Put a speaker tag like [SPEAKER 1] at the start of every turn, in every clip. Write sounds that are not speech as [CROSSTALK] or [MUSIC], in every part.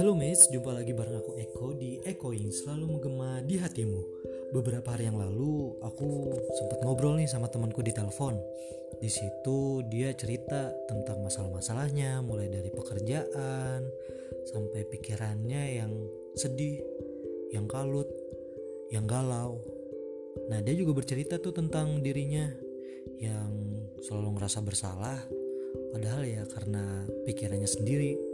[SPEAKER 1] Halo mates, jumpa lagi bareng aku Eko di Eko yang selalu menggema di hatimu. Beberapa hari yang lalu aku sempat ngobrol nih sama temanku di telepon. Di situ dia cerita tentang masalah-masalahnya, mulai dari pekerjaan sampai pikirannya yang sedih, yang kalut, yang galau. Nah, dia juga bercerita tuh tentang dirinya yang selalu ngerasa bersalah padahal ya karena pikirannya sendiri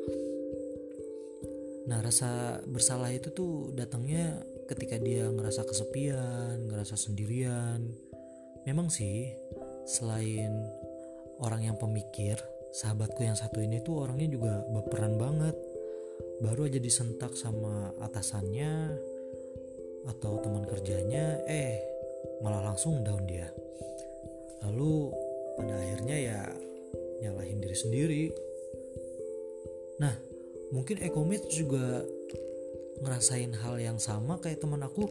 [SPEAKER 1] nah rasa bersalah itu tuh datangnya ketika dia ngerasa kesepian ngerasa sendirian. Memang sih selain orang yang pemikir sahabatku yang satu ini tuh orangnya juga berperan banget. Baru aja disentak sama atasannya atau teman kerjanya eh malah langsung down dia. Lalu pada akhirnya ya nyalahin diri sendiri. Nah mungkin Ekomit juga ngerasain hal yang sama kayak teman aku.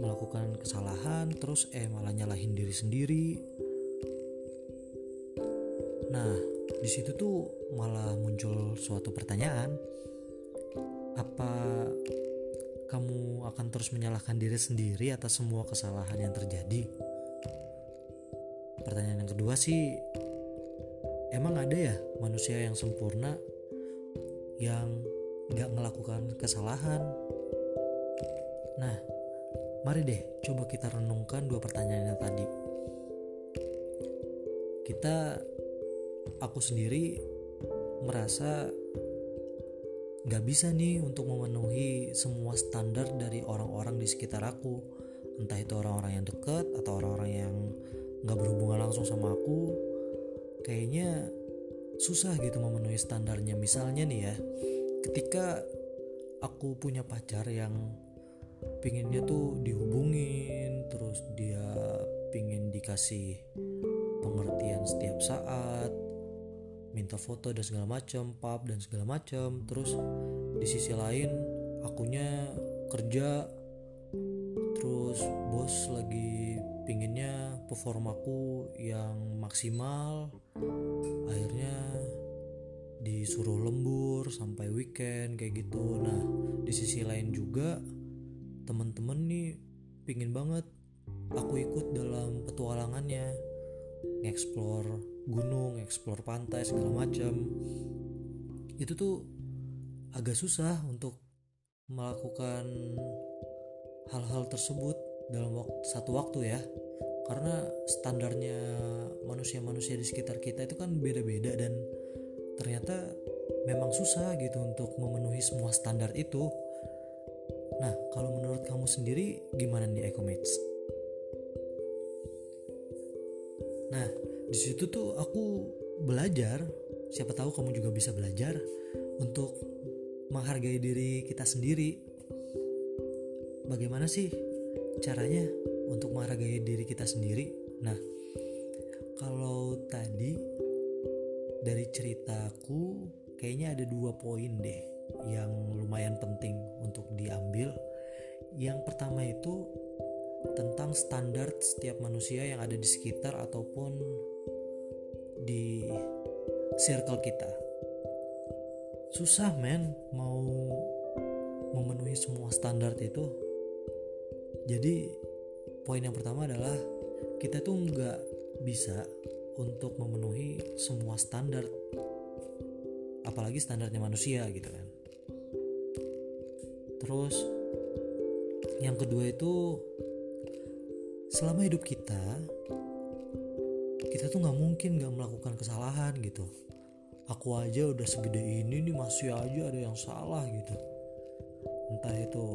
[SPEAKER 1] Melakukan kesalahan terus eh malah nyalahin diri sendiri. Nah di situ tuh malah muncul suatu pertanyaan. Apa kamu akan terus menyalahkan diri sendiri atas semua kesalahan yang terjadi? Pertanyaan yang kedua sih emang ada ya manusia yang sempurna yang nggak melakukan kesalahan. Nah mari deh coba kita renungkan dua pertanyaan yang tadi. Kita aku sendiri merasa nggak bisa nih untuk memenuhi semua standar dari orang-orang di sekitar aku. Entah itu orang-orang yang dekat atau orang-orang yang nggak berhubungan langsung sama aku. Kayaknya susah gitu memenuhi standarnya. Misalnya nih ya ketika aku punya pacar yang pinginnya tuh dihubungin terus dia pingin dikasih pengertian setiap saat minta foto dan segala macam pub dan segala macam terus di sisi lain akunya kerja terus bos lagi pinginnya performaku yang maksimal. Akhirnya disuruh lembur sampai weekend kayak gitu. Nah di sisi lain juga temen-temen nih pingin banget aku ikut dalam petualangannya. Ngeksplor gunung, eksplor pantai segala macam. Itu tuh agak susah untuk melakukan hal-hal tersebut dalam waktu, satu waktu ya. Karena standarnya manusia-manusia di sekitar kita itu kan beda-beda dan ternyata memang susah gitu untuk memenuhi semua standar itu. Nah, kalau menurut kamu sendiri gimana nih Ecomates? Nah, di situ tuh aku belajar, siapa tahu kamu juga bisa belajar untuk menghargai diri kita sendiri. Bagaimana sih caranya untuk menghargai diri kita sendiri? Nah, kalau tadi dari ceritaku kayaknya ada dua poin deh yang lumayan penting untuk diambil. Yang pertama itu tentang standar setiap manusia yang ada di sekitar ataupun di circle kita. Susah men mau memenuhi semua standar itu. Jadi poin yang pertama adalah kita tuh nggak bisa untuk memenuhi semua standar apalagi standarnya manusia gitu kan. Terus yang kedua itu selama hidup kita kita tuh nggak mungkin nggak melakukan kesalahan gitu. Aku aja udah segede ini nih masih aja ada yang salah gitu. Entah itu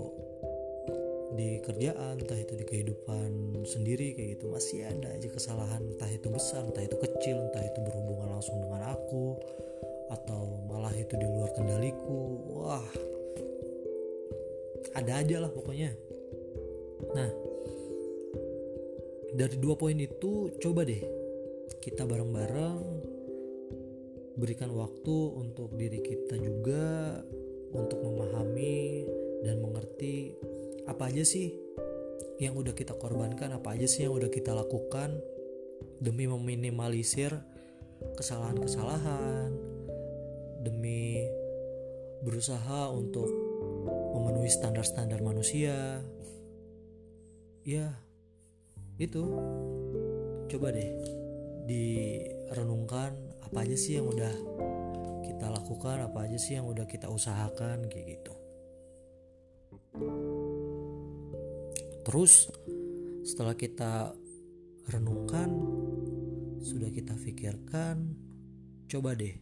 [SPEAKER 1] di kerjaan entah itu di kehidupan sendiri kayak gitu masih ada aja kesalahan entah itu besar entah itu kecil entah itu berhubungan langsung dengan aku atau malah itu di luar kendaliku. Wah ada aja lah pokoknya. Nah dari dua poin itu coba deh kita bareng-bareng berikan waktu untuk diri kita juga untuk memahami dan mengerti apa aja sih yang udah kita korbankan? Apa aja sih yang udah kita lakukan demi meminimalisir kesalahan-kesalahan demi berusaha untuk memenuhi standar-standar manusia? Ya itu. Coba deh direnungkan apa aja sih yang udah kita lakukan apa aja sih yang udah kita usahakan kayak gitu terus setelah kita renungkan sudah kita pikirkan coba deh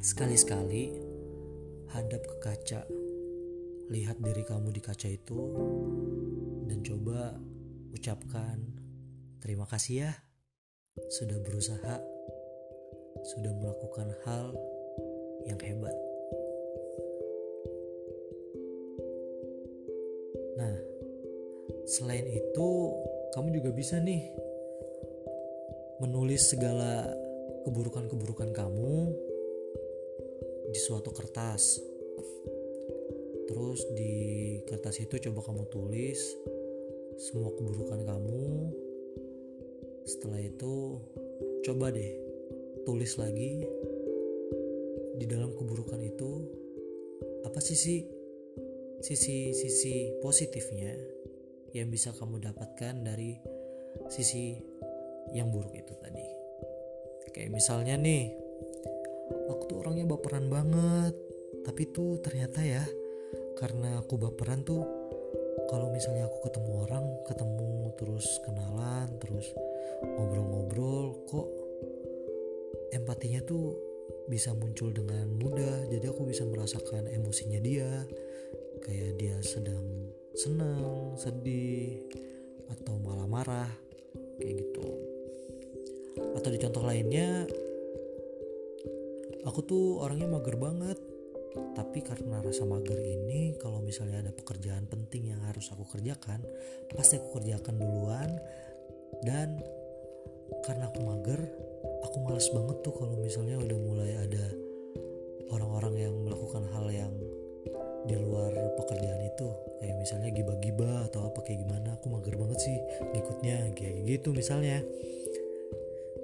[SPEAKER 1] sekali-sekali hadap ke kaca lihat diri kamu di kaca itu dan coba ucapkan terima kasih ya sudah berusaha sudah melakukan hal yang hebat. Nah selain itu kamu juga bisa nih menulis segala keburukan-keburukan kamu di suatu kertas. Terus di kertas itu coba kamu tulis semua keburukan kamu. Setelah itu coba deh tulis lagi di dalam keburukan itu apa sih sisi sisi positifnya yang bisa kamu dapatkan dari sisi yang buruk itu tadi. Kayak misalnya nih, aku tuh orangnya baperan banget tapi tuh ternyata ya karena aku baperan tuh kalau misalnya aku ketemu orang ketemu terus kenalan terus ngobrol-ngobrol kok empatinya tuh bisa muncul dengan mudah jadi aku bisa merasakan emosinya dia kayak dia sedang senang sedih atau malah marah kayak gitu. Atau di contoh lainnya aku tuh orangnya mager banget. Tapi karena rasa mager ini kalau misalnya ada pekerjaan penting yang harus aku kerjakan pasti aku kerjakan duluan. Dan karena aku mager aku males banget tuh kalau misalnya udah mulai ada orang-orang yang melakukan hal yang di luar pekerjaan itu. Kayak misalnya giba-giba atau apa kayak gimana. Aku mager banget sih ngikutnya kayak gitu misalnya.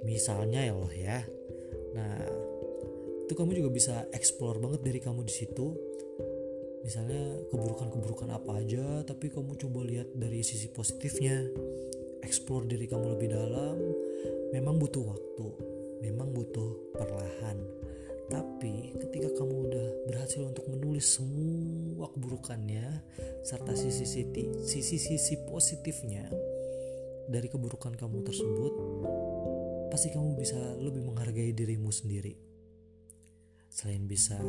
[SPEAKER 1] Misalnya ya Allah ya. Nah itu kamu juga bisa explore banget dari kamu di situ. Misalnya keburukan-keburukan apa aja tapi kamu coba lihat dari sisi positifnya. Explore diri kamu lebih dalam. Memang butuh waktu memang butuh perlahan. Tapi ketika kamu berhasil untuk menulis semua keburukannya serta sisi-sisi positifnya dari keburukan kamu tersebut pasti kamu bisa lebih menghargai dirimu sendiri. Selain bisa [CLEARS THROAT]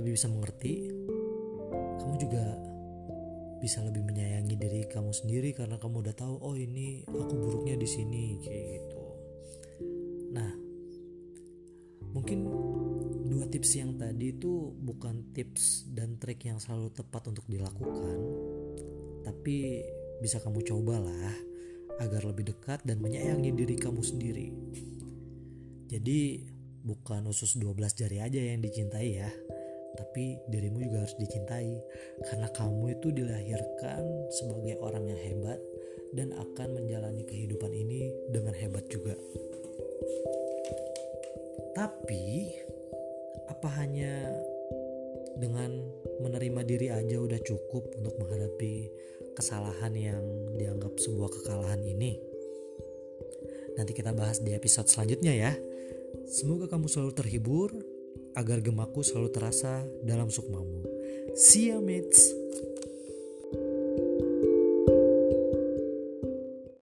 [SPEAKER 1] lebih bisa mengerti kamu juga bisa lebih menyayangi diri kamu sendiri karena kamu udah tahu oh ini aku buruknya di sini kayak gitu tips yang tadi itu bukan tips dan trik yang selalu tepat untuk dilakukan tapi bisa kamu cobalah agar lebih dekat dan menyayangi diri kamu sendiri jadi bukan usus 12 jari aja yang dicintai ya, tapi dirimu juga harus dicintai karena kamu itu dilahirkan sebagai orang yang hebat dan akan menjalani kehidupan ini dengan hebat juga. Tapi apa hanya dengan menerima diri aja udah cukup untuk menghadapi kesalahan yang dianggap sebuah kekalahan ini? Nanti kita bahas di episode selanjutnya ya. Semoga kamu selalu terhibur agar gemaku selalu terasa dalam sukmamu. See ya mates.